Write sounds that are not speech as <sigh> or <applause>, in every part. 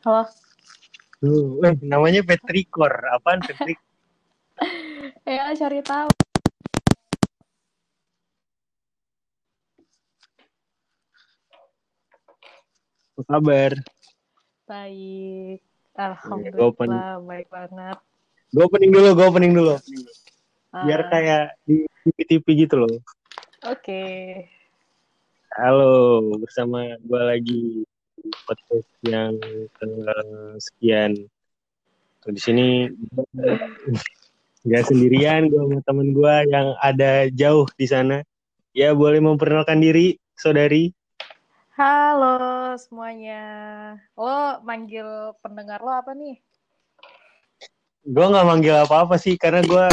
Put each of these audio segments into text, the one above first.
Halo. Tuh, eh, namanya Petrikor. Apaan Petrik? <laughs> Ya, cari tahu. Apa kabar? Baik. Iya, Alhamdulillah, baik banget. Gue opening dulu, gue opening dulu. Biar Ah, kayak di TV gitu loh. Oke. Halo, bersama gue lagi podcast yang ke sekian. Tuh, di sini nggak sendirian, gue sama temen gue yang ada jauh di sana. Ya boleh memperkenalkan diri, saudari. Halo semuanya. Lo manggil pendengar lo apa nih? Gue nggak manggil apa-apa sih, karena gue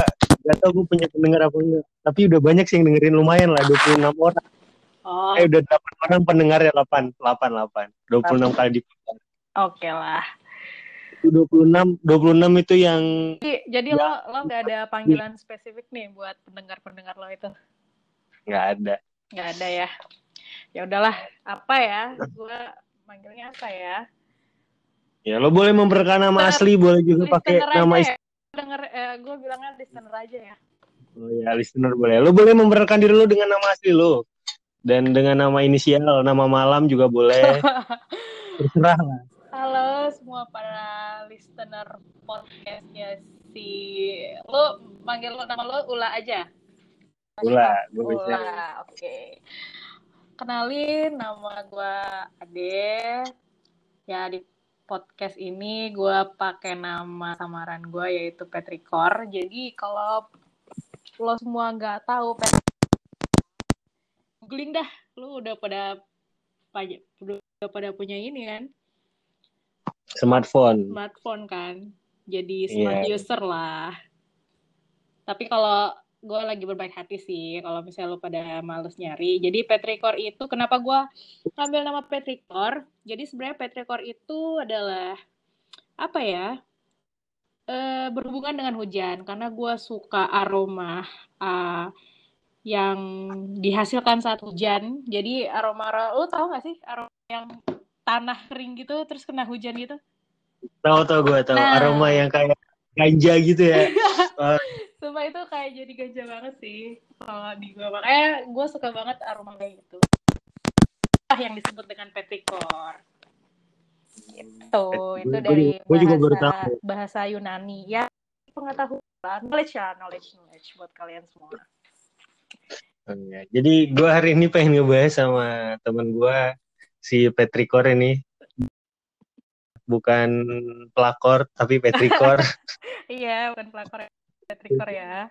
gak tau gue punya pendengar apa enggak. Tapi udah banyak sih yang dengerin lumayan lah, 26 orang. Oh, Eh udah 8 orang pendengar ya 8, 8, 8. 26 kali di oke lah. 26 26 itu yang Jadi, jadi lo lo nggak ada panggilan spesifik nih buat pendengar-pendengar lo itu? nggak ada. Nggak ada ya. Ya udahlah, apa ya? Gue manggilnya apa ya? Ya lo boleh memperkenalkan nama asli, boleh juga pakai nama ya. Denger, eh, gue bilangnya listener aja ya. Oh ya, listener boleh. Lo boleh memperkenalkan diri lo dengan nama asli lo. Dan dengan nama inisial, nama malam juga boleh. <laughs> Terserah lah. Halo semua para listener podcastnya si lo manggil lo nama lo Ula aja. Ula, gue bisa. Ula, oke. Kenalin nama gue Ade. Ya di podcast ini gue pakai nama samaran gue yaitu Petrikor. Jadi kalau lo semua nggak tahu Pet googling dah. Lo udah pada udah pada punya ini kan? Smartphone. smartphone kan jadi smart Iya. user lah tapi kalau gue lagi berbaik hati sih kalau misalnya lo pada males nyari jadi Petrikor itu kenapa gue ngambil nama Petrikor jadi sebenarnya Petrikor itu adalah apa ya eh, berhubungan dengan hujan karena gue suka aroma ah, yang dihasilkan saat hujan. Jadi aroma lo tau gak sih aroma yang tanah kering gitu terus kena hujan gitu? Tahu tahu gue tahu Nah. aroma yang kayak ganja gitu ya. <laughs> Eh, Sumpah itu kayak jadi ganja banget sih kalau di gue makanya gue suka banget aroma kayak gitu. Ah yang disebut dengan petrikor gitu Gua- itu dari juga baru bahasa tahu. bahasa Yunani. Ya pengetahuan knowledge ya knowledge knowledge buat kalian semua oh ya. Jadi gue hari ini pengen ngebahas sama temen gue si Petrikor ini. Bukan pelakor tapi Petrikor. <laughs> iya bukan pelakor petrikor ya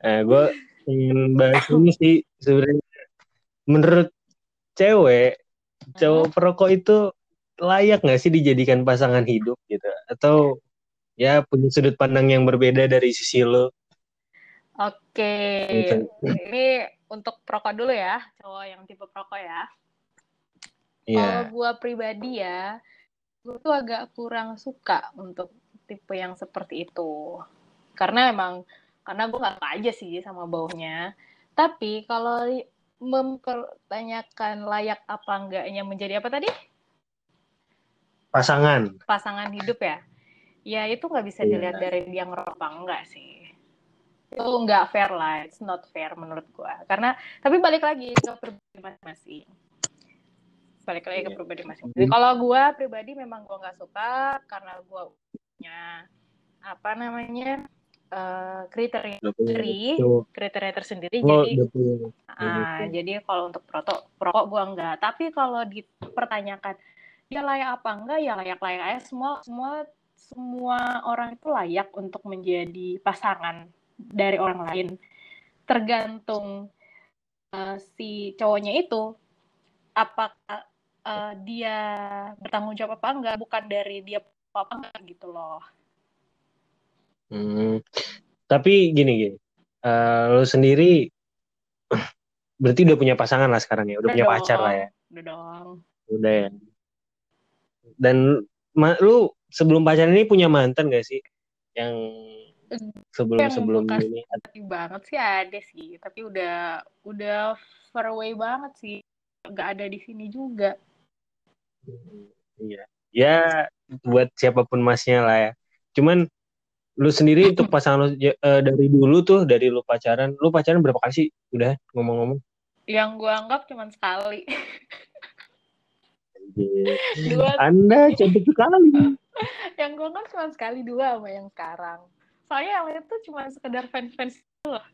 Nah, gue ingin bahas ini sih sebenarnya menurut cewek, cowok perokok itu layak nggak sih dijadikan pasangan hidup gitu? Atau ya punya sudut pandang yang berbeda dari sisi lo? Oke ini untuk perokok dulu ya cowok yang tipe perokok ya Iya. Kalau gue pribadi ya, gue tuh agak kurang suka untuk tipe yang seperti itu. Karena emang, karena gue gak aja sih sama baunya. Tapi kalau mempertanyakan layak apa enggaknya menjadi apa tadi? Pasangan. Pasangan hidup ya? Ya itu nggak bisa Iya. dilihat dari dia ngerokok enggak sih. Itu nggak fair lah, it's not fair menurut gue. Karena, tapi balik lagi ke pribadi masing-masing. Balik lagi ke Iya. pribadi masing-masing. Kalau gue pribadi memang gue nggak suka karena gue punya apa namanya eh, kriteria cowok. kriteria tersendiri. Oh, jadi ah, jadi kalau untuk perokok perokok gue enggak. Tapi kalau dipertanyakan dia layak apa enggak ya layak-layak aja semua semua semua orang itu layak untuk menjadi pasangan dari orang lain tergantung eh, si cowoknya itu apakah eh, dia bertanggung jawab apa enggak bukan dari dia apa enggak gitu loh Hmm. Tapi gini gini, Eh, lo sendiri <clears throat> berarti udah punya pasangan lah sekarang ya, udah punya dong, pacar lah ya, udah dong udah ya. Dan ma- lu sebelum pacaran ini punya mantan gak sih? Yang sebelum Yang sebelum bekas- ini Tapi banget sih ada sih, tapi udah udah far away banget sih. Nggak ada di sini juga. Iya. ya buat siapa pun masnya lah ya cuman lu sendiri untuk pasangan lu eh, dari dulu tuh dari lu pacaran lu pacaran berapa kali sih udah ngomong-ngomong Yang gue anggap cuma sekali. Dua anda cantik sekali yang gue anggap cuma sekali dua sama yang sekarang. Soalnya yang lain tuh cuma sekedar fans-fans gitu loh.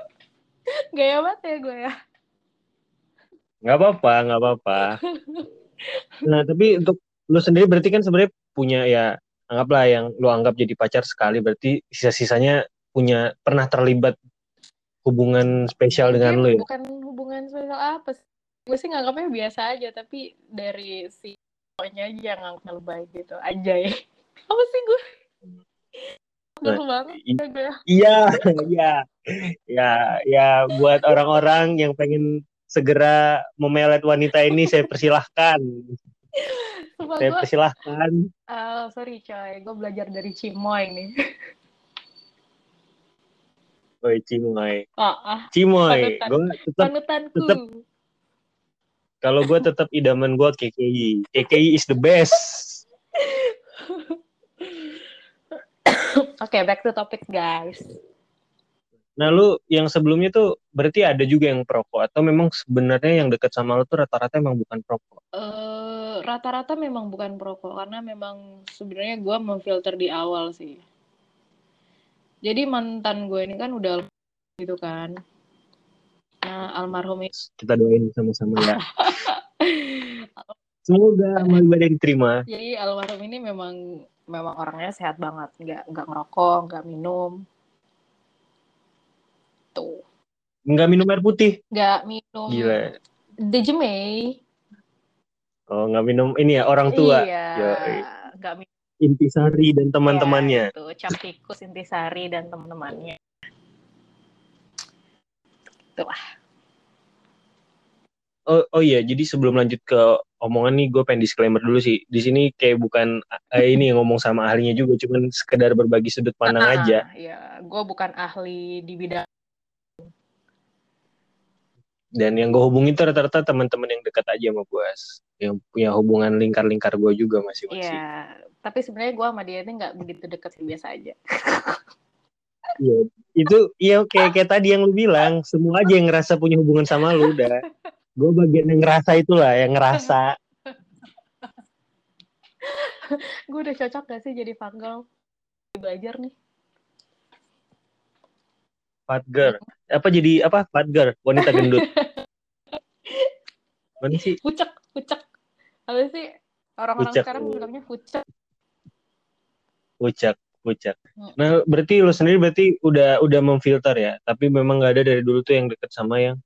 <laughs> Gaya banget ya gue ya. nggak apa-apa nggak apa-apa nah tapi untuk lu sendiri berarti kan sebenarnya punya ya anggaplah yang lu anggap jadi pacar sekali berarti sisa-sisanya punya pernah terlibat hubungan spesial dengan lu Mungkin ya bukan hubungan spesial apa sih. Gue sih nganggapnya biasa aja, tapi dari si cowoknya aja yang nganggapnya lebay gitu. Aja ya. <laughs> Apa sih gue? Nah, banget ya gue. Iya, <laughs> iya, ya, ya buat orang-orang yang pengen segera memelet wanita ini saya persilahkan, Sumpah saya gue, persilahkan. eh, sorry coy, gue belajar dari Cimoy nih. Woi Cimoy, Ah, ah, Cimoy, gue tetap kalau gue tetap idaman gue KKI, KKI is the best. Oke, back to topic guys. Nah lu yang sebelumnya tuh berarti ada juga yang perokok atau memang sebenarnya yang deket sama lu tuh rata-rata emang bukan perokok? Eh, rata-rata memang bukan perokok karena memang sebenarnya gue memfilter di awal sih. Jadi mantan gue ini kan udah gitu kan. Nah, almarhum ini Kita doain sama-sama ya. <laughs> Semoga amal ibadah diterima. jadi almarhum ini memang memang orangnya sehat banget, nggak nggak ngerokok, nggak minum. Tuh, Nggak minum air putih. nggak minum Gila. Dejemei. Oh, nggak minum ini ya orang tua. Iya, Yoi. nggak minum Intisari dan teman-temannya. Itu cap tikus intisari dan teman-temannya. Tuh ah. Oh, oh iya, jadi sebelum lanjut ke omongan nih, gue pengen disclaimer dulu sih. Di sini kayak bukan eh, <laughs> ini yang ngomong sama ahlinya juga, cuman sekedar berbagi sudut pandang Ah, aja. Ya, gue bukan ahli di bidang. Dan yang gue hubungin tuh rata-rata teman-teman yang dekat aja sama gue, yang punya hubungan lingkar-lingkar gue juga masing-masing. Ya, tapi sebenarnya gue sama dia ini nggak begitu dekat sih biasa aja. Iya, itu iya kayak kayak tadi yang lu bilang, semua aja yang ngerasa punya hubungan sama lu udah. <laughs> Gue bagian yang ngerasa itulah, yang ngerasa. <laughs> gue udah cocok gak sih jadi fangirl? Belajar nih. Fat girl. Apa jadi apa? Fat girl, wanita gendut. <laughs> Mana sih? Pucek, pucek. Apa sih? Orang-orang Pucek. sekarang bilangnya pucek. Pucak, pucak. Hmm. Nah, berarti lu sendiri berarti udah udah memfilter ya, tapi memang nggak ada dari dulu tuh yang deket sama yang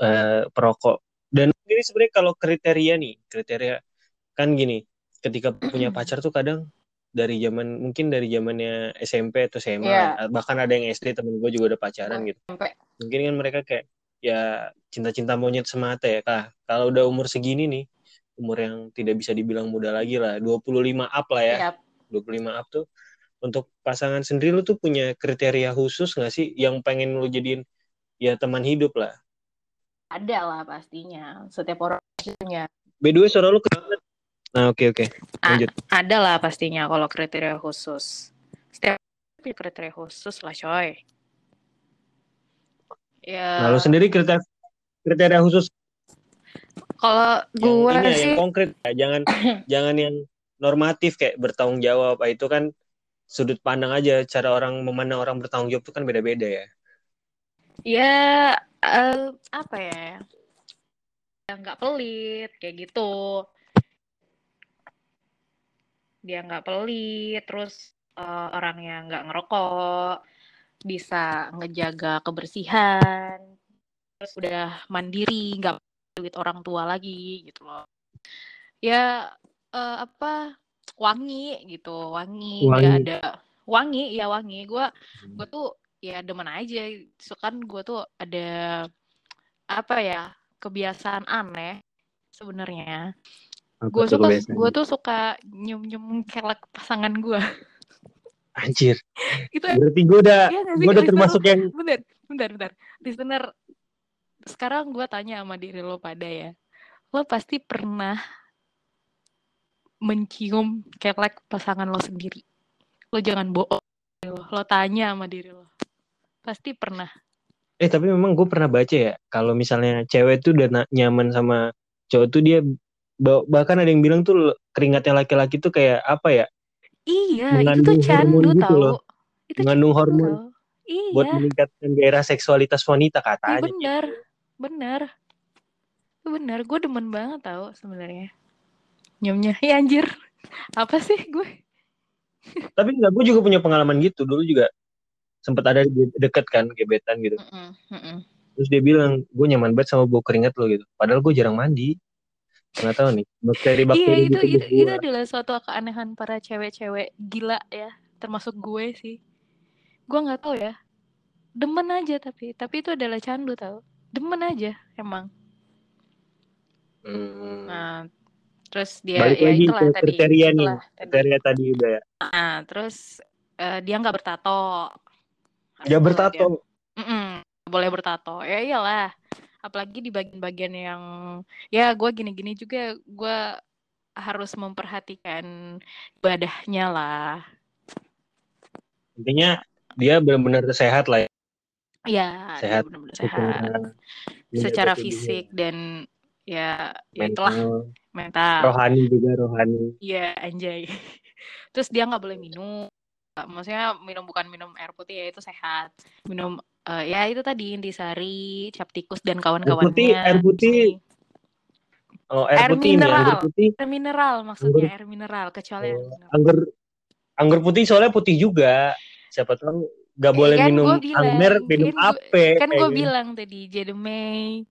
eh, perokok. Dan ini sebenarnya kalau kriteria nih, kriteria kan gini, ketika <clears throat> punya pacar tuh kadang dari zaman mungkin dari zamannya SMP atau SMA, Iya. bahkan ada yang SD temen gue juga udah pacaran gitu. Sampai Mungkin kan mereka kayak ya cinta-cinta monyet semata ya, kah. Kalau udah umur segini nih, umur yang tidak bisa dibilang muda lagi lah, 25 up lah ya. ya, 25 up tuh untuk pasangan sendiri lu tuh punya kriteria khusus nggak sih yang pengen lu jadiin ya teman hidup lah. Ada lah pastinya. Setiap orang punya. By the way suara lu keren banget. Nah oke oke Ah. lanjut. Ada lah pastinya kalau kriteria khusus. Setiap kriteria khusus lah coy. Ya, Nah lu sendiri kriteria kriteria khusus kalau yang gue ini ya, sih yang konkret ya jangan <clears throat> jangan yang normatif kayak bertanggung jawab Ah, itu kan sudut pandang aja cara orang memandang orang bertanggung jawab itu kan beda-beda ya. Ya eh, apa ya? Yang nggak pelit kayak gitu. Dia nggak pelit, terus eh, orangnya nggak ngerokok, bisa ngejaga kebersihan, terus udah mandiri, nggak duit orang tua lagi gitu loh. Ya eh, apa wangi gitu, wangi, Wangi. ada wangi, ya wangi. Gue gue tuh ya demen aja so kan gue tuh ada apa ya kebiasaan aneh sebenarnya gue suka gue tuh suka nyium nyium kelek pasangan gue Anjir. itu Berarti gue udah sih, gue udah termasuk yang bentar bentar bentar listener sekarang gue tanya sama diri lo pada ya lo pasti pernah mencium kelek pasangan lo sendiri. Lo jangan bohong. Lo, lo tanya sama diri lo. Pasti pernah. Eh tapi memang gue pernah baca ya, kalau misalnya cewek tuh udah nyaman sama cowok tuh dia bahkan ada yang bilang tuh keringatnya laki-laki tuh kayak apa ya? Iya, itu tuh candu gitu tau. Loh. Itu mengandung hormon. Iya. Buat meningkatkan gairah seksualitas wanita katanya. Iya bener, bener. Bener, gue demen banget tau sebenarnya. Nyomnya, ya anjir. Apa sih gue? Tapi enggak, gue juga punya pengalaman gitu. Dulu juga sempat ada deket kan, gebetan gitu. Mm -mm, mm -mm. Terus dia bilang, gue nyaman banget sama bau keringat lo gitu. Padahal gue jarang mandi. Nggak tahu nih, bakteri-bakteri iya, itu, itu, itu adalah suatu keanehan para cewek-cewek gila ya. Termasuk gue sih gue nggak tahu ya demen aja tapi tapi itu adalah candu tau demen aja emang hmm. nah terus dia Balik ya lagi itulah ke tadi kriteria nih kriteria tadi udah ya nah terus uh, dia nggak bertato ya bertato mm -mm, boleh bertato ya iyalah apalagi di bagian-bagian yang ya gue gini-gini juga gue harus memperhatikan ibadahnya lah intinya dia benar-benar sehat lah ya. Iya, sehat. benar-benar sehat. Secara fisik juga. dan ya, ya itulah mental. Rohani juga rohani. Iya, anjay. <laughs> Terus dia nggak boleh minum. Maksudnya minum bukan minum air putih ya itu sehat. Minum uh, ya itu tadi intisari, cap tikus dan kawan-kawannya. Air putih, air putih. Oh, air, air putih mineral. Ini, air putih. Air mineral maksudnya, anggur. air mineral kecuali oh, air mineral. Anggur anggur putih soalnya putih juga siapa tahu gak eh, boleh kan minum angmer minum kan ape kan gue bilang tadi jedemei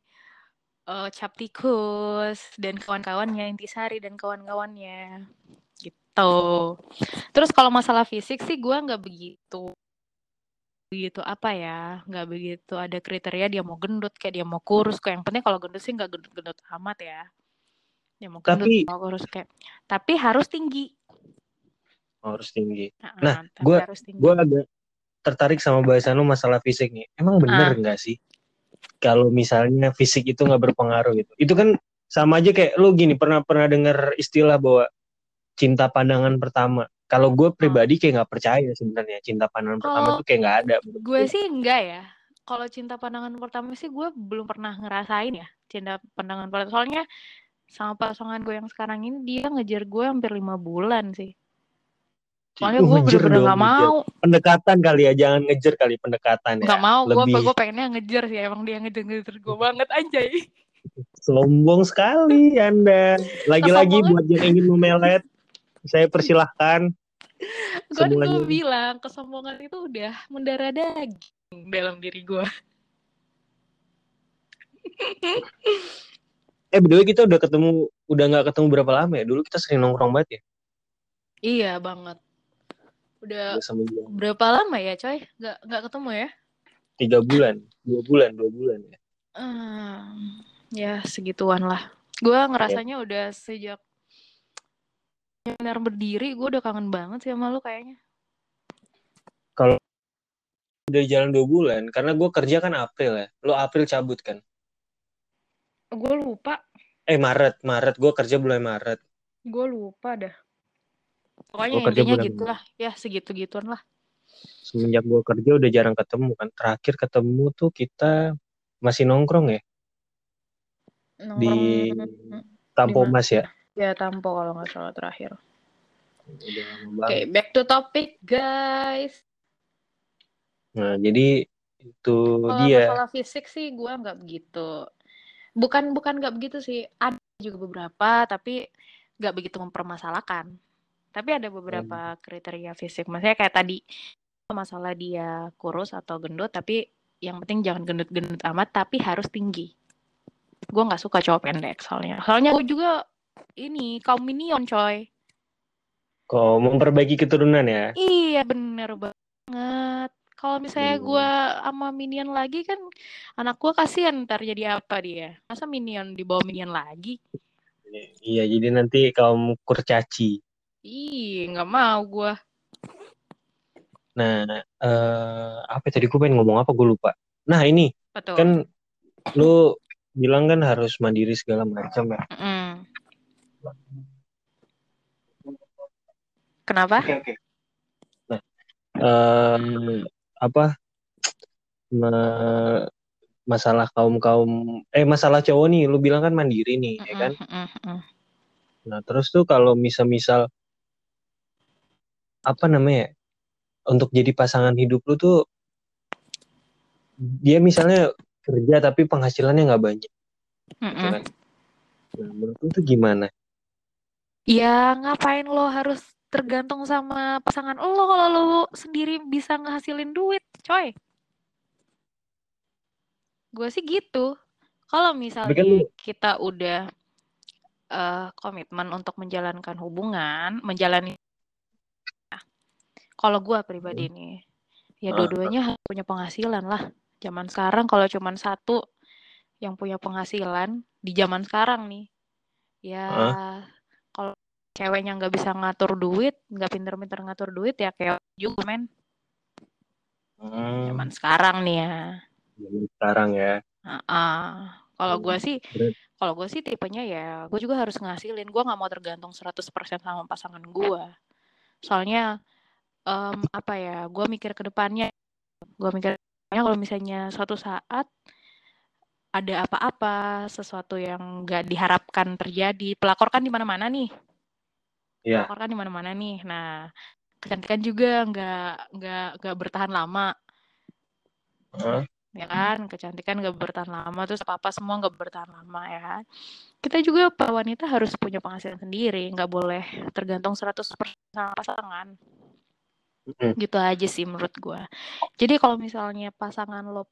uh, cap tikus dan kawan-kawannya intisari dan kawan-kawannya gitu terus kalau masalah fisik sih gue nggak begitu begitu apa ya nggak begitu ada kriteria dia mau gendut kayak dia mau kurus kayak yang penting kalau gendut sih nggak gendut-gendut amat ya dia mau gendut tapi, mau kurus kayak tapi harus tinggi harus tinggi. Nah, gue gue agak tertarik sama bahasan lu masalah fisik nih. Emang bener nggak sih kalau misalnya fisik itu nggak berpengaruh gitu? Itu kan sama aja kayak lu gini pernah pernah dengar istilah bahwa cinta pandangan pertama. Kalau gue pribadi kayak nggak percaya sebenarnya cinta pandangan oh, pertama itu kayak nggak ada. Gue sih enggak ya. Kalau cinta pandangan pertama sih gue belum pernah ngerasain ya cinta pandangan pertama. Soalnya sama pasangan gue yang sekarang ini dia ngejar gue hampir lima bulan sih. Soalnya gue bener-bener gak mau. Pendekatan kali ya, jangan ngejar kali pendekatan ya. Gak mau, gue gue pengennya ngejar sih. Emang dia ngejar-ngejar gue banget anjay. Sombong sekali Anda. Lagi-lagi buat yang ingin memelet, saya persilahkan. gue gue bilang, kesombongan itu udah mendarah daging dalam diri gue. eh, berdua kita udah ketemu, udah gak ketemu berapa lama ya? Dulu kita sering nongkrong banget ya? Iya banget. Udah berapa lama ya, coy? Gak nggak ketemu ya? Tiga bulan, dua bulan, dua bulan ya. Hmm, ya segituan lah. Gue ngerasanya ya. udah sejak benar berdiri, gue udah kangen banget sih sama lu kayaknya. Kalau udah jalan dua bulan, karena gue kerja kan April ya. Lo April cabut kan? Gue lupa. Eh Maret, Maret. Gue kerja bulan Maret. Gue lupa dah. Pokoknya gua intinya gitulah, ya segitu-gituan lah. Semenjak gue kerja udah jarang ketemu kan. Terakhir ketemu tuh kita masih nongkrong ya. Nongkrong di Tampo Mas ya. Ya Tampo kalau nggak salah terakhir. Oke, okay, back to topic guys. Nah, jadi itu kalau dia. Kalau fisik sih gue nggak begitu. Bukan bukan nggak begitu sih. Ada juga beberapa, tapi nggak begitu mempermasalahkan. Tapi ada beberapa hmm. kriteria fisik. Maksudnya kayak tadi masalah dia kurus atau gendut, tapi yang penting jangan gendut-gendut amat, tapi harus tinggi. Gue nggak suka cowok pendek soalnya. Soalnya gue juga ini kaum minion coy. Kok memperbaiki keturunan ya? Iya bener banget. Kalau misalnya hmm. gue sama minion lagi kan anak gue kasihan ntar jadi apa dia? Masa minion di bawah minion lagi? Iya, jadi nanti kaum kurcaci. Ih, nggak mau gue. Nah, uh, apa tadi gue pengen ngomong apa gue lupa. Nah ini Betul. kan lu bilang kan harus mandiri segala macam ya. Mm. Kenapa? Oke oke. Nah, um, apa ma- masalah kaum kaum eh masalah cowok nih, lu bilang kan mandiri nih, ya kan? Mm, mm, mm. Nah terus tuh kalau misal-misal apa namanya ya, untuk jadi pasangan hidup lu tuh dia misalnya kerja tapi penghasilannya nggak banyak, Mm, gitu mm. kan? Nah, menurut lu tuh gimana? Ya ngapain lo harus tergantung sama pasangan lo kalau lo sendiri bisa ngehasilin duit, coy. Gue sih gitu. Kalau misalnya kan lu- kita udah eh, komitmen untuk menjalankan hubungan, menjalani. Kalau gue pribadi nih, ya Ah. dua-duanya harus punya penghasilan lah. Zaman sekarang kalau cuman satu yang punya penghasilan di zaman sekarang nih, ya kalau ceweknya nggak bisa ngatur duit, nggak pinter-pinter ngatur duit ya kayak juga men. Hmm, Zaman sekarang nih ya. zaman sekarang ya. Ah, Kalau Hmm, gue sih, kalau gue sih tipenya ya, gue juga harus ngasilin. Gue nggak mau tergantung 100% sama pasangan gue. Soalnya em, apa ya, gue mikir ke depannya. Gue mikir kalau misalnya suatu saat ada apa-apa, sesuatu yang nggak diharapkan terjadi. Pelakor kan di mana-mana nih. Iya. Pelakor kan di mana-mana nih. Nah, kecantikan juga nggak nggak nggak bertahan lama. Hah? ya kan kecantikan gak bertahan lama terus apa apa semua gak bertahan lama ya kan kita juga para wanita harus punya penghasilan sendiri nggak boleh tergantung 100% sama pasangan Mm. gitu aja sih menurut gua jadi kalau misalnya pasangan lo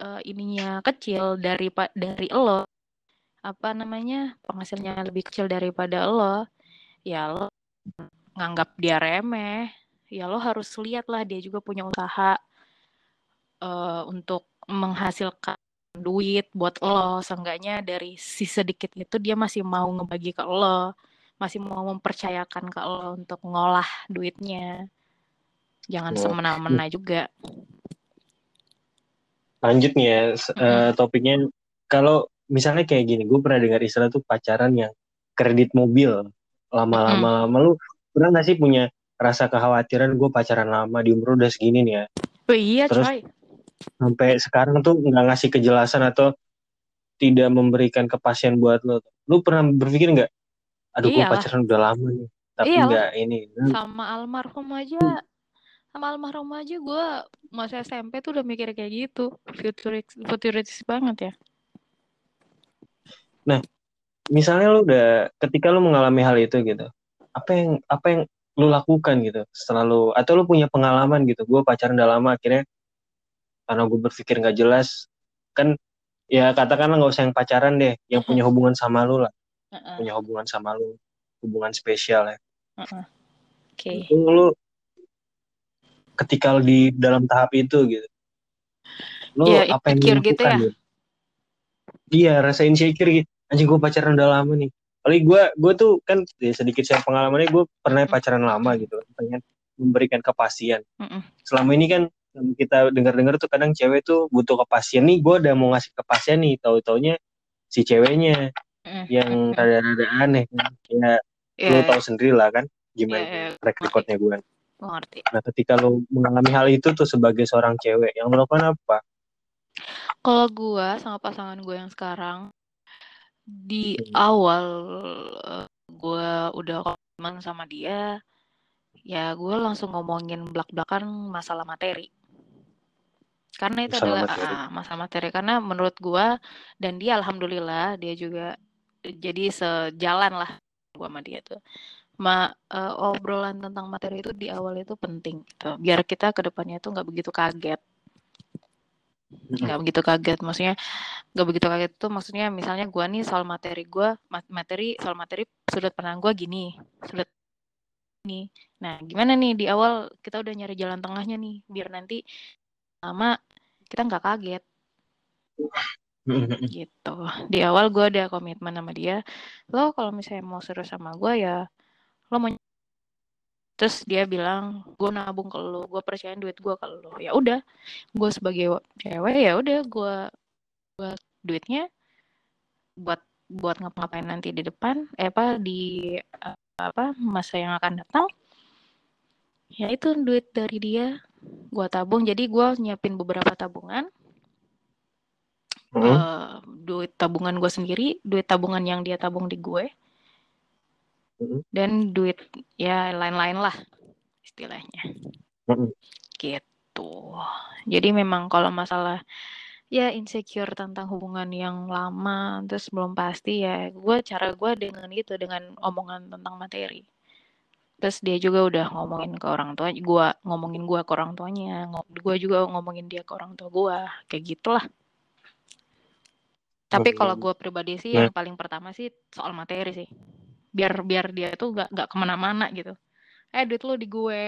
eh, ininya kecil dari dari lo. Apa namanya? Penghasilannya lebih kecil daripada lo. Ya lo nganggap dia remeh. Ya lo harus lihat lah dia juga punya usaha eh, untuk menghasilkan duit buat lo. Seenggaknya dari si sedikit itu dia masih mau ngebagi ke lo. Masih mau mempercayakan ke lo untuk ngolah duitnya. Jangan Oh. semena-mena juga Lanjut nih ya, eh, topiknya kalau misalnya kayak gini, gue pernah dengar istilah tuh pacaran yang kredit mobil. Lama-lama lama lu pernah nggak sih punya rasa kekhawatiran gue pacaran lama di umur udah segini nih ya? Oh iya Terus- coy. sampai sekarang tuh nggak ngasih kejelasan atau tidak memberikan kepastian buat lo lu pernah berpikir nggak aduh gue pacaran udah lama nih tapi nggak ini sama almarhum aja sama almarhum aja gue masa SMP tuh udah mikir kayak gitu. Futuristis futuristis banget ya. Misalnya lu udah ketika lu mengalami hal itu gitu apa yang apa yang lu lakukan gitu setelah lu atau lu punya pengalaman gitu gue pacaran udah lama akhirnya karena gue berpikir nggak jelas kan ya katakanlah nggak usah yang pacaran deh yang punya hubungan sama lu lah. Heeh, punya hubungan sama lu hubungan spesial ya. Heeh. oke. Itu lu ketika di dalam tahap itu gitu lu Ya, apa yang gitu ya? gitu? iya rasa insecure gitu anjing gue pacaran udah lama nih Kali gue gue tuh kan ya sedikit saya pengalamannya gue pernah Mm. pacaran lama gitu pengen memberikan kepastian Mm-mm. selama ini kan kita dengar-dengar tuh kadang cewek tuh butuh kepastian nih gue udah mau ngasih kepastian nih tahu taunya si ceweknya Mm-mm. yang rada-rada aneh kan ya Iya, lu iya, tahu sendiri lah kan gimana iya. track recordnya gue gue ngerti nah ketika lu mengalami hal itu tuh sebagai seorang cewek yang lu lakukan apa Kalau gua sama pasangan gue yang sekarang di Hmm. awal eh, gua udah komitmen sama dia, ya gue langsung ngomongin belak-belakan masalah materi. Karena itu Masalah adalah materi. ah, masalah materi. Karena menurut gua dan dia alhamdulillah dia juga jadi sejalan lah gua sama dia tuh. Ma, eh, obrolan tentang materi itu di awal itu penting gitu. Biar kita ke depannya tuh nggak begitu kaget. nggak begitu kaget maksudnya nggak begitu kaget tuh maksudnya misalnya gua nih soal materi gua ma- materi soal materi sudut pandang gua gini sudut ini. Nah gimana nih di awal kita udah nyari jalan tengahnya nih biar nanti lama kita nggak kaget. Gitu. Di awal gua ada komitmen sama dia lo kalau misalnya mau serius sama gua ya lo mau terus dia bilang gue nabung ke lo gue percayain duit gue ke lo. Ya udah gue sebagai cewek ya udah gue buat duitnya buat buat ngapa-ngapain nanti di depan eh apa di eh, apa masa yang akan datang. Ya itu duit dari dia gue tabung. Jadi gue nyiapin beberapa tabungan. Hmm. uh, duit tabungan gue sendiri duit tabungan yang dia tabung di gue Dan duit ya lain-lain lah istilahnya. Gitu. Jadi memang kalau masalah ya insecure tentang hubungan yang lama terus belum pasti ya gue cara gue dengan gitu dengan omongan tentang materi. Terus dia juga udah ngomongin ke orang tua gue ngomongin gue ke orang tuanya gue juga ngomongin dia ke orang tua gue kayak gitulah. Tapi kalau gue pribadi sih Nah. yang paling pertama sih soal materi sih biar biar dia tuh gak gak ke mana-mana gitu eh duit lo di gue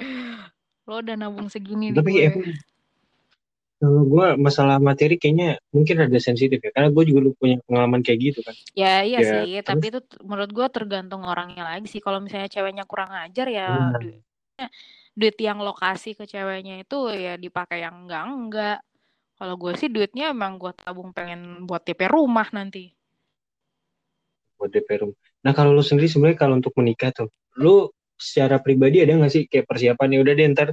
<laughs> lo udah nabung segini di Tapi gue emang kalau gue masalah materi kayaknya mungkin ada sensitif ya, karena gue juga lu punya pengalaman kayak gitu kan. Ya iya Ya, sih, tapi itu menurut gua tergantung orangnya lagi sih. Kalau misalnya ceweknya kurang ajar ya duitnya, duit yang lokasi ke ceweknya itu ya dipakai yang enggak enggak. Kalau gue sih duitnya emang gua tabung pengen buat DP rumah nanti. buat DP room. Nah kalau lu sendiri sebenarnya kalau untuk menikah tuh, lu secara pribadi ada nggak sih kayak persiapan ya udah deh ntar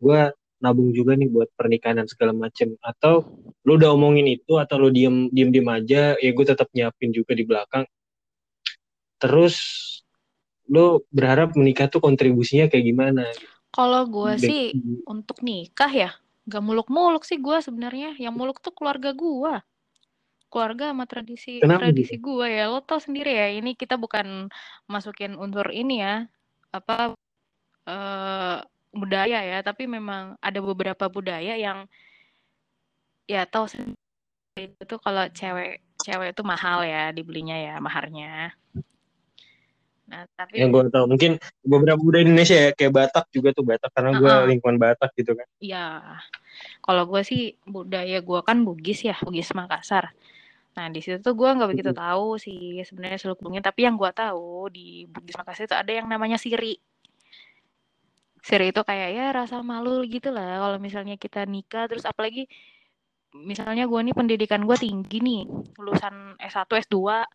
gue nabung juga nih buat pernikahan dan segala macem atau lu udah omongin itu atau lu diem diem diem aja ya gue tetap nyiapin juga di belakang terus lu berharap menikah tuh kontribusinya kayak gimana Kalau gua Dek- sih untuk nikah ya gak muluk-muluk sih gua sebenarnya. Yang muluk tuh keluarga gua. Keluarga sama tradisi Kenapa tradisi gua ya. Lo tau sendiri ya, ini kita bukan masukin unsur ini ya. Apa eh budaya ya, tapi memang ada beberapa budaya yang ya tahu sendiri itu kalau cewek cewek itu mahal ya dibelinya ya maharnya. Nah, tapi yang gue tahu mungkin beberapa budaya Indonesia ya kayak Batak juga tuh Batak karena gue Uh-uh. lingkungan Batak gitu kan Ya, kalau gue sih budaya gue kan Bugis ya, Bugis Makassar. Nah di situ tuh gue nggak begitu tahu sih sebenarnya seluk beluknya, tapi yang gue tahu di Bugis Makassar itu ada yang namanya siri. Siri itu kayak ya rasa malu gitu lah kalau misalnya kita nikah. Terus apalagi misalnya gue nih pendidikan gue tinggi nih lulusan S1 S2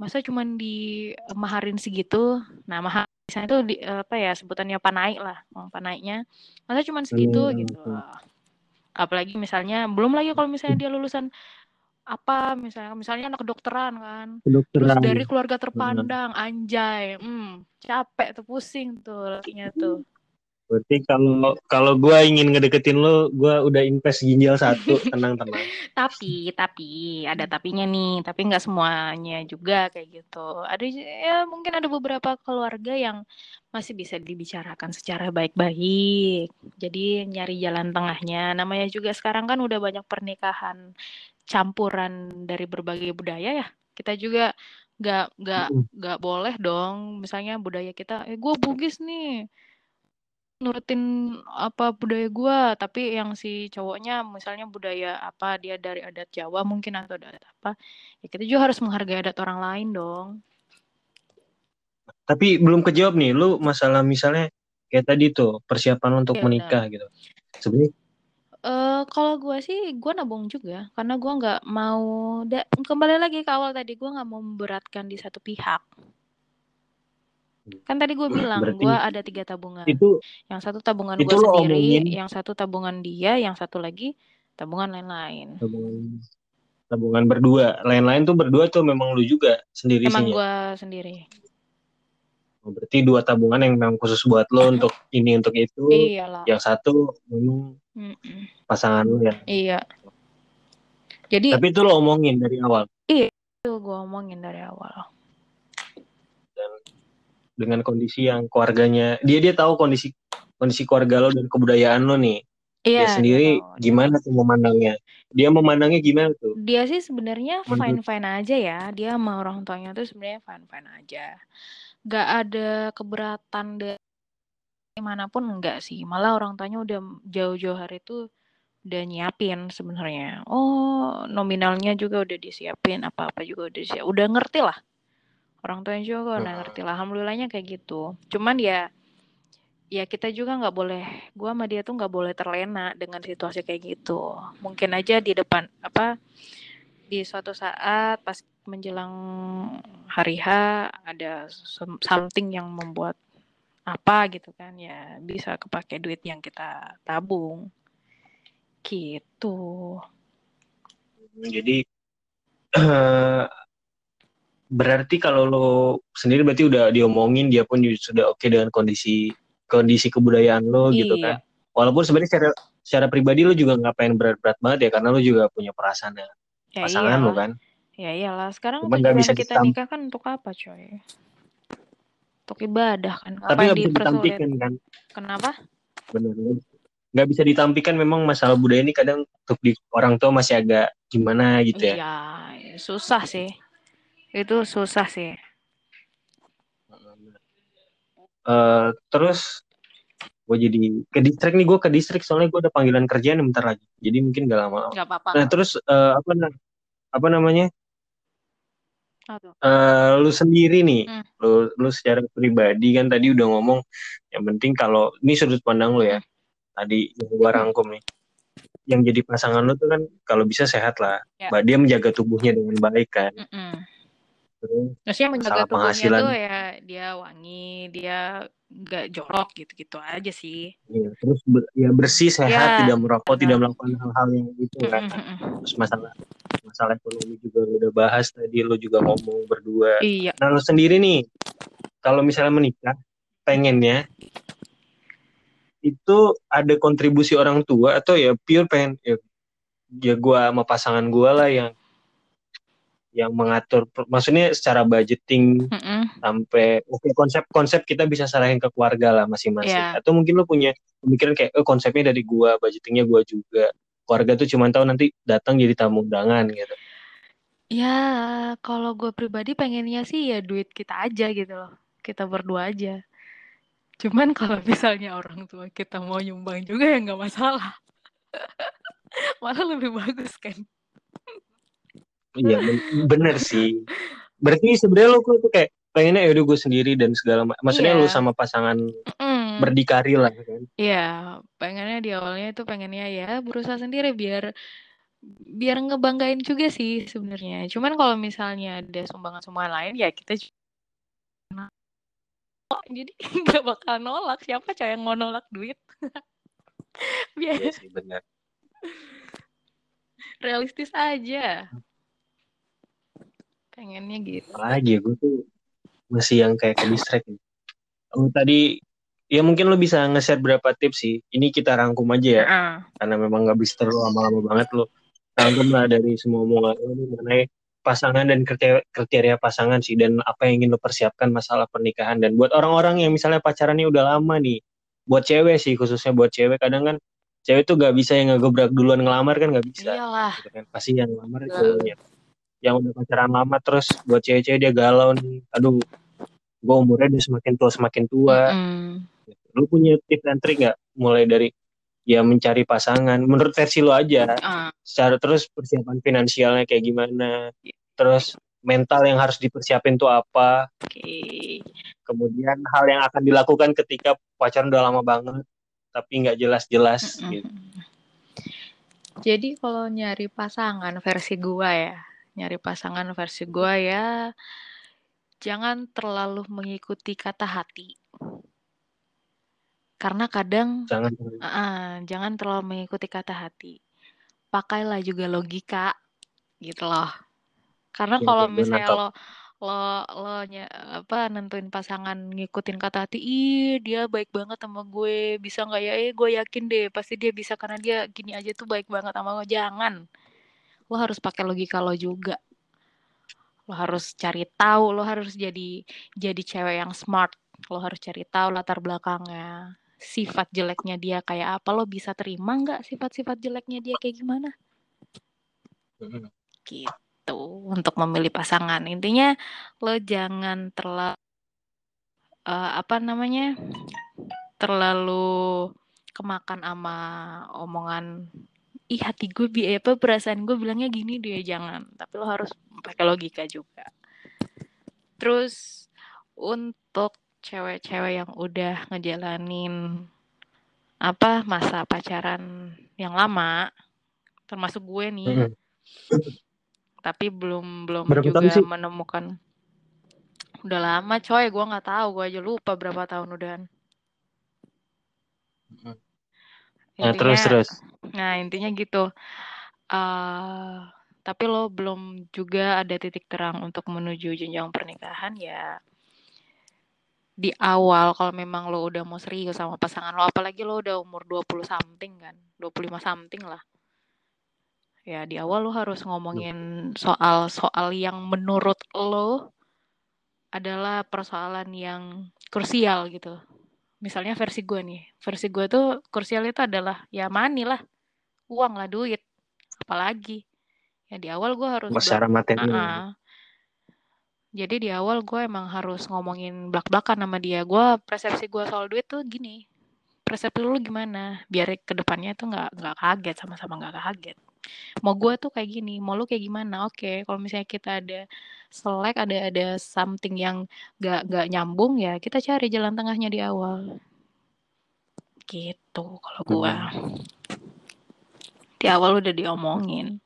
masa cuman di maharin segitu? Nah mahar misalnya itu di, apa ya sebutannya panaik lah uang panaiknya. Masa cuman segitu Hmm, gitu apalagi misalnya belum lagi kalau misalnya dia lulusan apa misalnya misalnya anak kedokteran kan. Terus kedokteran. dari keluarga terpandang anjay hmm capek tuh pusing tuh lakinya tuh. Berarti kalau kalau gue ingin ngedeketin lo gue udah invest ginjal satu <laughs> tenang tenang. Tapi tapi ada tapinya nih tapi nggak semuanya juga kayak gitu. Ada ya mungkin ada beberapa keluarga yang masih bisa dibicarakan secara baik-baik. Jadi nyari jalan tengahnya. Namanya juga sekarang kan udah banyak pernikahan campuran dari berbagai budaya ya. Kita juga nggak nggak nggak boleh dong. Misalnya budaya kita eh gue Bugis nih nurutin apa budaya gua. Tapi yang si cowoknya misalnya budaya apa dia dari adat Jawa mungkin atau adat apa ya kita juga harus menghargai adat orang lain dong. Tapi belum kejawab nih lu masalah misalnya kayak tadi tuh persiapan untuk Iya, menikah gitu. Sebenarnya eh kalau gua sih gua nabung juga karena gua nggak mau da- kembali lagi ke awal tadi gua nggak mau memberatkan di satu pihak. Kan tadi gua bilang Berarti gua ada tiga tabungan. itu yang satu tabungan itu lo sendiri omongin yang satu tabungan dia yang satu lagi tabungan lain-lain. Tabungan tabungan berdua. Lain-lain tuh berdua tuh memang lu juga sendiri emang sih gua sendiri berarti dua tabungan yang memang khusus buat lo untuk ini untuk itu iyalah yang satu memang Mm-mm. pasangan lu ya Iya. Jadi tapi itu lo omongin dari awal itu gue omongin dari awal. dengan kondisi yang keluarganya dia dia tahu kondisi kondisi keluarga lo dan kebudayaan lo nih Iya. dia sendiri gimana tuh memandangnya dia memandangnya gimana tuh Dia sih sebenarnya fine fine aja ya. Dia sama orang tuanya tuh sebenarnya fine fine aja. Gak ada keberatan dari mana pun enggak sih. Malah orang tuanya udah jauh-jauh hari itu udah nyiapin sebenarnya. Oh nominalnya juga udah disiapin apa-apa juga udah disiapin. Udah ngerti lah. Orang tuanya juga udah ngerti lah. Alhamdulillahnya kayak gitu. Cuman ya ya kita juga nggak boleh gua sama dia tuh nggak boleh terlena dengan situasi kayak gitu mungkin aja di depan apa di suatu saat pas menjelang hari H ada some- something yang membuat apa gitu kan ya bisa kepake duit yang kita tabung. Gitu. Jadi <clears throat> berarti kalau lo sendiri berarti udah diomongin dia pun sudah oke okay dengan kondisi kondisi kebudayaan lo iya. gitu kan. Walaupun sebenarnya secara secara pribadi lo juga nggak pengen berat-berat banget ya karena lo juga punya perasaan ya, pasangan lo kan ya iyalah sekarang Cuman tujuan bisa kita nikah kan untuk apa coy? Untuk ibadah kan tapi nggak bisa ditampilkan kan? Kenapa? Benar nggak bisa ditampilkan memang masalah budaya ini kadang untuk di orang tua masih agak gimana gitu ya. Iya susah sih. Itu susah sih. Uh, terus gue jadi ke distrik nih gue ke distrik soalnya gue ada panggilan kerjaan bentar lagi. Jadi mungkin gak lama. Gak apa-apa. Nah terus uh, apa apa namanya Uh, lu sendiri nih, hmm. lu lu secara pribadi kan tadi udah ngomong yang penting kalau ini sudut pandang lu ya. Hmm. Tadi yang gua rangkum nih. Yang jadi pasangan lu tuh kan kalau bisa sehat lah. Ya. Dia menjaga tubuhnya dengan baik kan. Hmm. Terus yang menjaga tubuhnya tuh ya dia wangi, dia nggak jorok gitu-gitu aja sih. Iya, terus ber, ya bersih, sehat, ya, tidak merokok, tidak melakukan hal-hal yang itu kan. Terus masalah masalah ekonomi juga lo udah bahas tadi lo juga ngomong berdua. Iya. Nah lo sendiri nih, kalau misalnya menikah, pengennya itu ada kontribusi orang tua atau ya pure pengen ya, ya gue sama pasangan gue lah yang yang mengatur maksudnya secara budgeting mm -hmm. sampai oke okay, konsep-konsep kita bisa sarahin ke keluarga lah masing-masing. Yeah. atau mungkin lo punya pemikiran kayak oh konsepnya dari gua budgetingnya gua juga. Keluarga tuh cuma tahu nanti datang jadi tamu undangan gitu. Ya kalau gue pribadi pengennya sih ya duit kita aja gitu loh. Kita berdua aja. Cuman kalau <laughs> misalnya orang tua kita mau nyumbang juga ya nggak masalah. <laughs> Malah lebih bagus kan Iya bener sih. Berarti sebenarnya lo tuh kayak pengennya ya udah gue sendiri dan segala maksudnya yeah. lu sama pasangan mm. berdikari lah kan. Iya, pengennya di awalnya itu pengennya ya berusaha sendiri biar biar ngebanggain juga sih sebenarnya. Cuman kalau misalnya ada sumbangan-sumbangan lain ya kita oh, jadi <laughs> nggak bakal nolak siapa cowok yang mau nolak duit. <laughs> biar iya sih benar. <laughs> Realistis aja pengennya gitu. Lagi gue tuh masih yang kayak ke distract oh, tadi ya mungkin lo bisa nge-share berapa tips sih? Ini kita rangkum aja ya. Uh. karena memang nggak bisa terlalu lama-lama banget lo rangkum lah dari semua omongan lo mengenai pasangan dan kriteria, kriteria pasangan sih dan apa yang ingin lo persiapkan masalah pernikahan. Dan buat orang-orang yang misalnya pacarannya udah lama nih buat cewek sih khususnya buat cewek kadang kan cewek tuh gak bisa yang ngegebrak duluan ngelamar kan gak bisa. Iyalah. Gitu kan. pasti yang ngelamar itu yang udah pacaran lama terus buat cewek-cewek dia galau nih aduh gue umurnya dia semakin tua semakin tua mm. lu punya tips dan trik nggak mulai dari ya mencari pasangan menurut versi lu aja uh. secara terus persiapan finansialnya kayak gimana terus mental yang harus dipersiapin tuh apa okay. kemudian hal yang akan dilakukan ketika pacaran udah lama banget tapi nggak jelas-jelas mm -hmm. gitu. Jadi kalau nyari pasangan versi gua ya, nyari pasangan versi gue ya. Jangan terlalu mengikuti kata hati. Karena kadang jangan uh, jangan terlalu mengikuti kata hati. Pakailah juga logika gitu loh. Karena ya, kalau misalnya lo lo lo nya, apa nentuin pasangan ngikutin kata hati ih dia baik banget sama gue. Bisa nggak ya? Eh gue yakin deh pasti dia bisa karena dia gini aja tuh baik banget sama gue jangan lo harus pakai logika lo juga. Lo harus cari tahu lo harus jadi jadi cewek yang smart. Lo harus cari tahu latar belakangnya sifat jeleknya dia kayak apa. Lo bisa terima nggak sifat-sifat jeleknya dia kayak gimana? Gitu untuk memilih pasangan. Intinya lo jangan terlalu uh, apa namanya terlalu kemakan sama omongan ih hati gue bi apa perasaan gue bilangnya gini dia jangan. Tapi lo harus pakai logika juga. Terus untuk cewek-cewek yang udah ngejalanin apa masa pacaran yang lama termasuk gue nih mm -hmm. tapi belum belum berapa juga menemukan udah lama coy gue nggak tahu gue aja lupa berapa tahun udahan Nah, terus terus. Nah, intinya gitu. Uh, tapi lo belum juga ada titik terang untuk menuju jenjang pernikahan ya di awal kalau memang lo udah mau serius sama pasangan lo apalagi lo udah umur 20 something kan 25 something lah ya di awal lo harus ngomongin soal soal yang menurut lo adalah persoalan yang krusial gitu misalnya versi gue nih versi gue tuh krusial itu adalah ya money lah uang lah duit. Apalagi ya di awal gue harus secara materi uh jadi di awal gue emang harus ngomongin belak-belakan sama dia. Gue persepsi gue soal duit tuh gini persepsi lu gimana? Biar ke depannya tuh nggak nggak kaget sama-sama nggak kaget. Mau gue tuh kayak gini mau lu kayak gimana? Oke okay, kalau misalnya kita ada selek ada ada something yang nggak nggak nyambung ya kita cari jalan tengahnya di awal gitu kalau hmm. di awal udah diomongin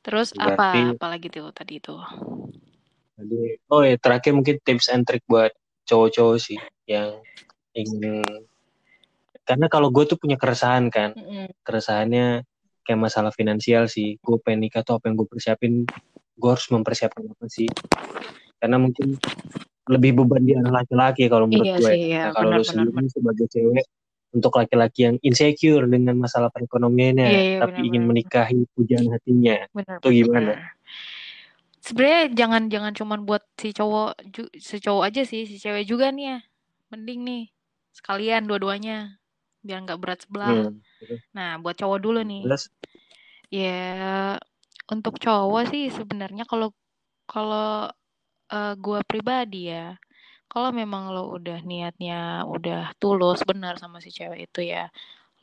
terus Berarti... apa apalagi tuh tadi itu oh ya terakhir mungkin tips and trick buat cowok-cowok sih yang ingin karena kalau gue tuh punya keresahan kan, mm-hmm. keresahannya kayak masalah finansial sih. Gue pengen nikah tuh apa yang gue persiapin, gue harus mempersiapkan apa sih? Karena mungkin lebih beban dia laki-laki kalau menurut iya gue. Sih, iya. nah, kalau lu sendiri sebagai cewek untuk laki-laki yang insecure dengan masalah perekonomiannya, iya, iya, tapi bener, ingin bener. menikahi pujaan hatinya, bener, itu gimana? Bener sebenarnya jangan jangan cuman buat si cowok si cowok aja sih si cewek juga nih ya mending nih sekalian dua-duanya biar nggak berat sebelah hmm. nah buat cowok dulu nih ya untuk cowok sih sebenarnya kalau kalau uh, gua pribadi ya kalau memang lo udah niatnya udah tulus benar sama si cewek itu ya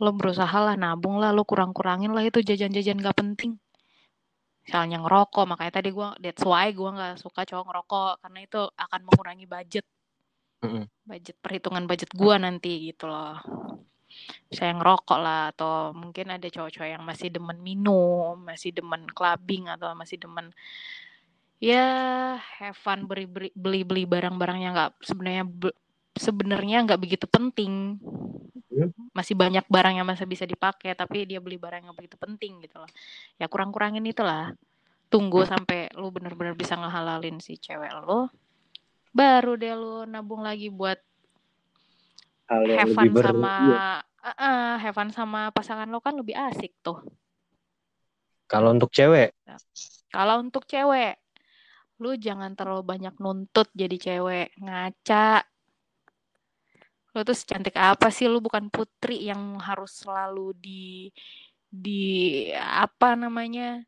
lo berusaha lah nabung lah lo kurang-kurangin lah itu jajan-jajan gak penting. Misalnya ngerokok makanya tadi gue that's why gue nggak suka cowok ngerokok karena itu akan mengurangi budget. Budget perhitungan budget gue nanti gitu loh saya ngerokok lah atau mungkin ada cowok-cowok yang masih demen minum masih demen clubbing atau masih demen ya have fun beli beli beli barang-barang yang nggak sebenarnya sebenarnya nggak begitu penting. Masih banyak barang yang masih bisa dipakai tapi dia beli barang yang begitu penting gitu loh. Ya kurang kurangin itulah tunggu sampai lu bener-bener bisa ngehalalin si cewek lo baru deh lu nabung lagi buat Hal yang have fun sama uh, uh, have fun sama pasangan lo kan lebih asik tuh. Kalau untuk cewek? Kalau untuk cewek lu jangan terlalu banyak nuntut jadi cewek ngaca. Lo tuh secantik apa sih? Lu bukan putri yang harus selalu di di apa namanya?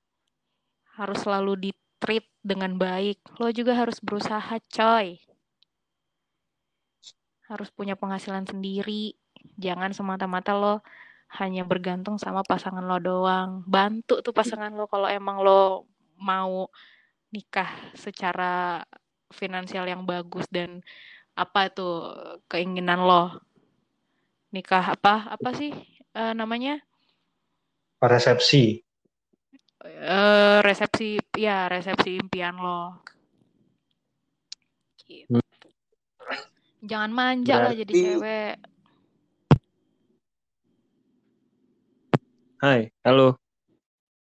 Harus selalu di treat dengan baik. Lo juga harus berusaha coy harus punya penghasilan sendiri. Jangan semata-mata lo hanya bergantung sama pasangan lo doang. Bantu tuh pasangan lo kalau emang lo mau nikah secara finansial yang bagus dan apa tuh keinginan lo? Nikah apa apa sih uh, namanya? Resepsi. Uh, resepsi ya resepsi impian lo. Gitu. Jangan manja Berarti... lah jadi cewek Hai halo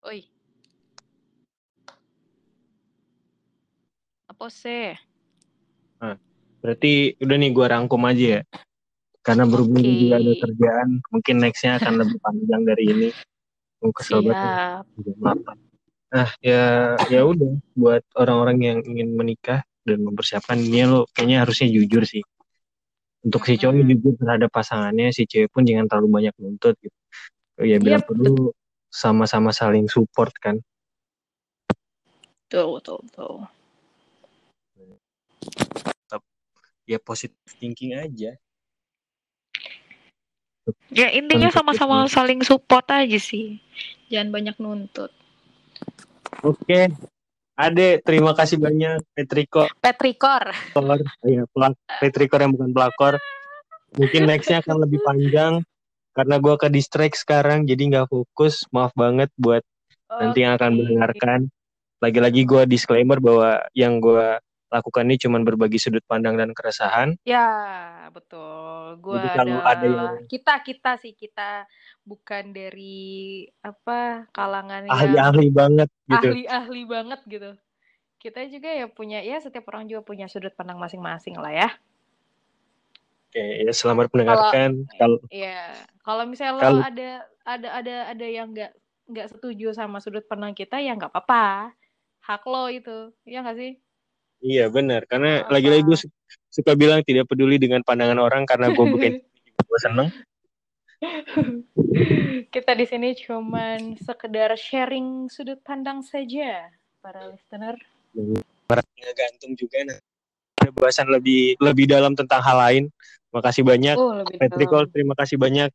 Oi apa sih Berarti udah nih gue rangkum aja ya. Karena berhubung okay. juga ada kerjaan, mungkin nextnya akan lebih panjang dari ini. Gue kesel banget. Nah ya ya udah buat orang-orang yang ingin menikah dan mempersiapkan ini lo kayaknya harusnya jujur sih. Untuk si cowok hmm. jujur terhadap pasangannya, si cewek pun jangan terlalu banyak nuntut gitu. Ya bila yep. perlu sama-sama saling support kan. Betul, betul, betul ya positif thinking aja ya intinya sama-sama saling support aja sih jangan banyak nuntut oke Ade, terima kasih banyak Petrikor. Petrikor. Iya, Petrikor yang bukan pelakor. Mungkin nextnya akan lebih panjang karena gue ke distract sekarang, jadi nggak fokus. Maaf banget buat okay. nanti yang akan mendengarkan. Lagi-lagi gue disclaimer bahwa yang gue lakukan ini cuma berbagi sudut pandang dan keresahan. Ya, betul. Gua Jadi kalau adalah ada yang- kita kita sih kita bukan dari apa kalangan Ahli-ahli banget gitu. ahli-ahli banget gitu. Kita juga ya punya ya setiap orang juga punya sudut pandang masing-masing lah ya. Oke, ya selamat mendengarkan. Kalau Iya, kalau misalnya lo Kalau- ada ada ada ada yang nggak nggak setuju sama sudut pandang kita ya nggak apa-apa. Hak lo itu, ya nggak sih? Iya benar, karena lagi-lagi gue su- suka bilang tidak peduli dengan pandangan orang karena gue bukan <laughs> gue seneng. Kita di sini cuman sekedar sharing sudut pandang saja para listener. Ngegantung juga nah. Ada bahasan lebih lebih dalam tentang hal lain. Makasih banyak. Oh, dalam. terima kasih banyak.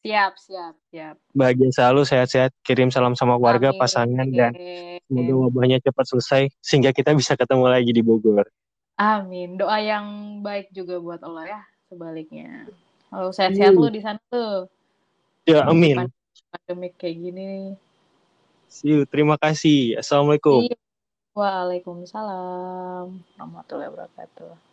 Siap, siap, siap. Bahagia selalu, sehat-sehat. Kirim salam sama keluarga, Amin. pasangan, dan semoga wabahnya cepat selesai sehingga kita bisa ketemu lagi di Bogor. Amin. Doa yang baik juga buat Allah ya, sebaliknya. Kalau sehat-sehat Hmm. lu di sana tuh. Ya, amin. Pandemik kayak gini. See you. Terima kasih. Assalamualaikum. Waalaikumsalam warahmatullahi wabarakatuh.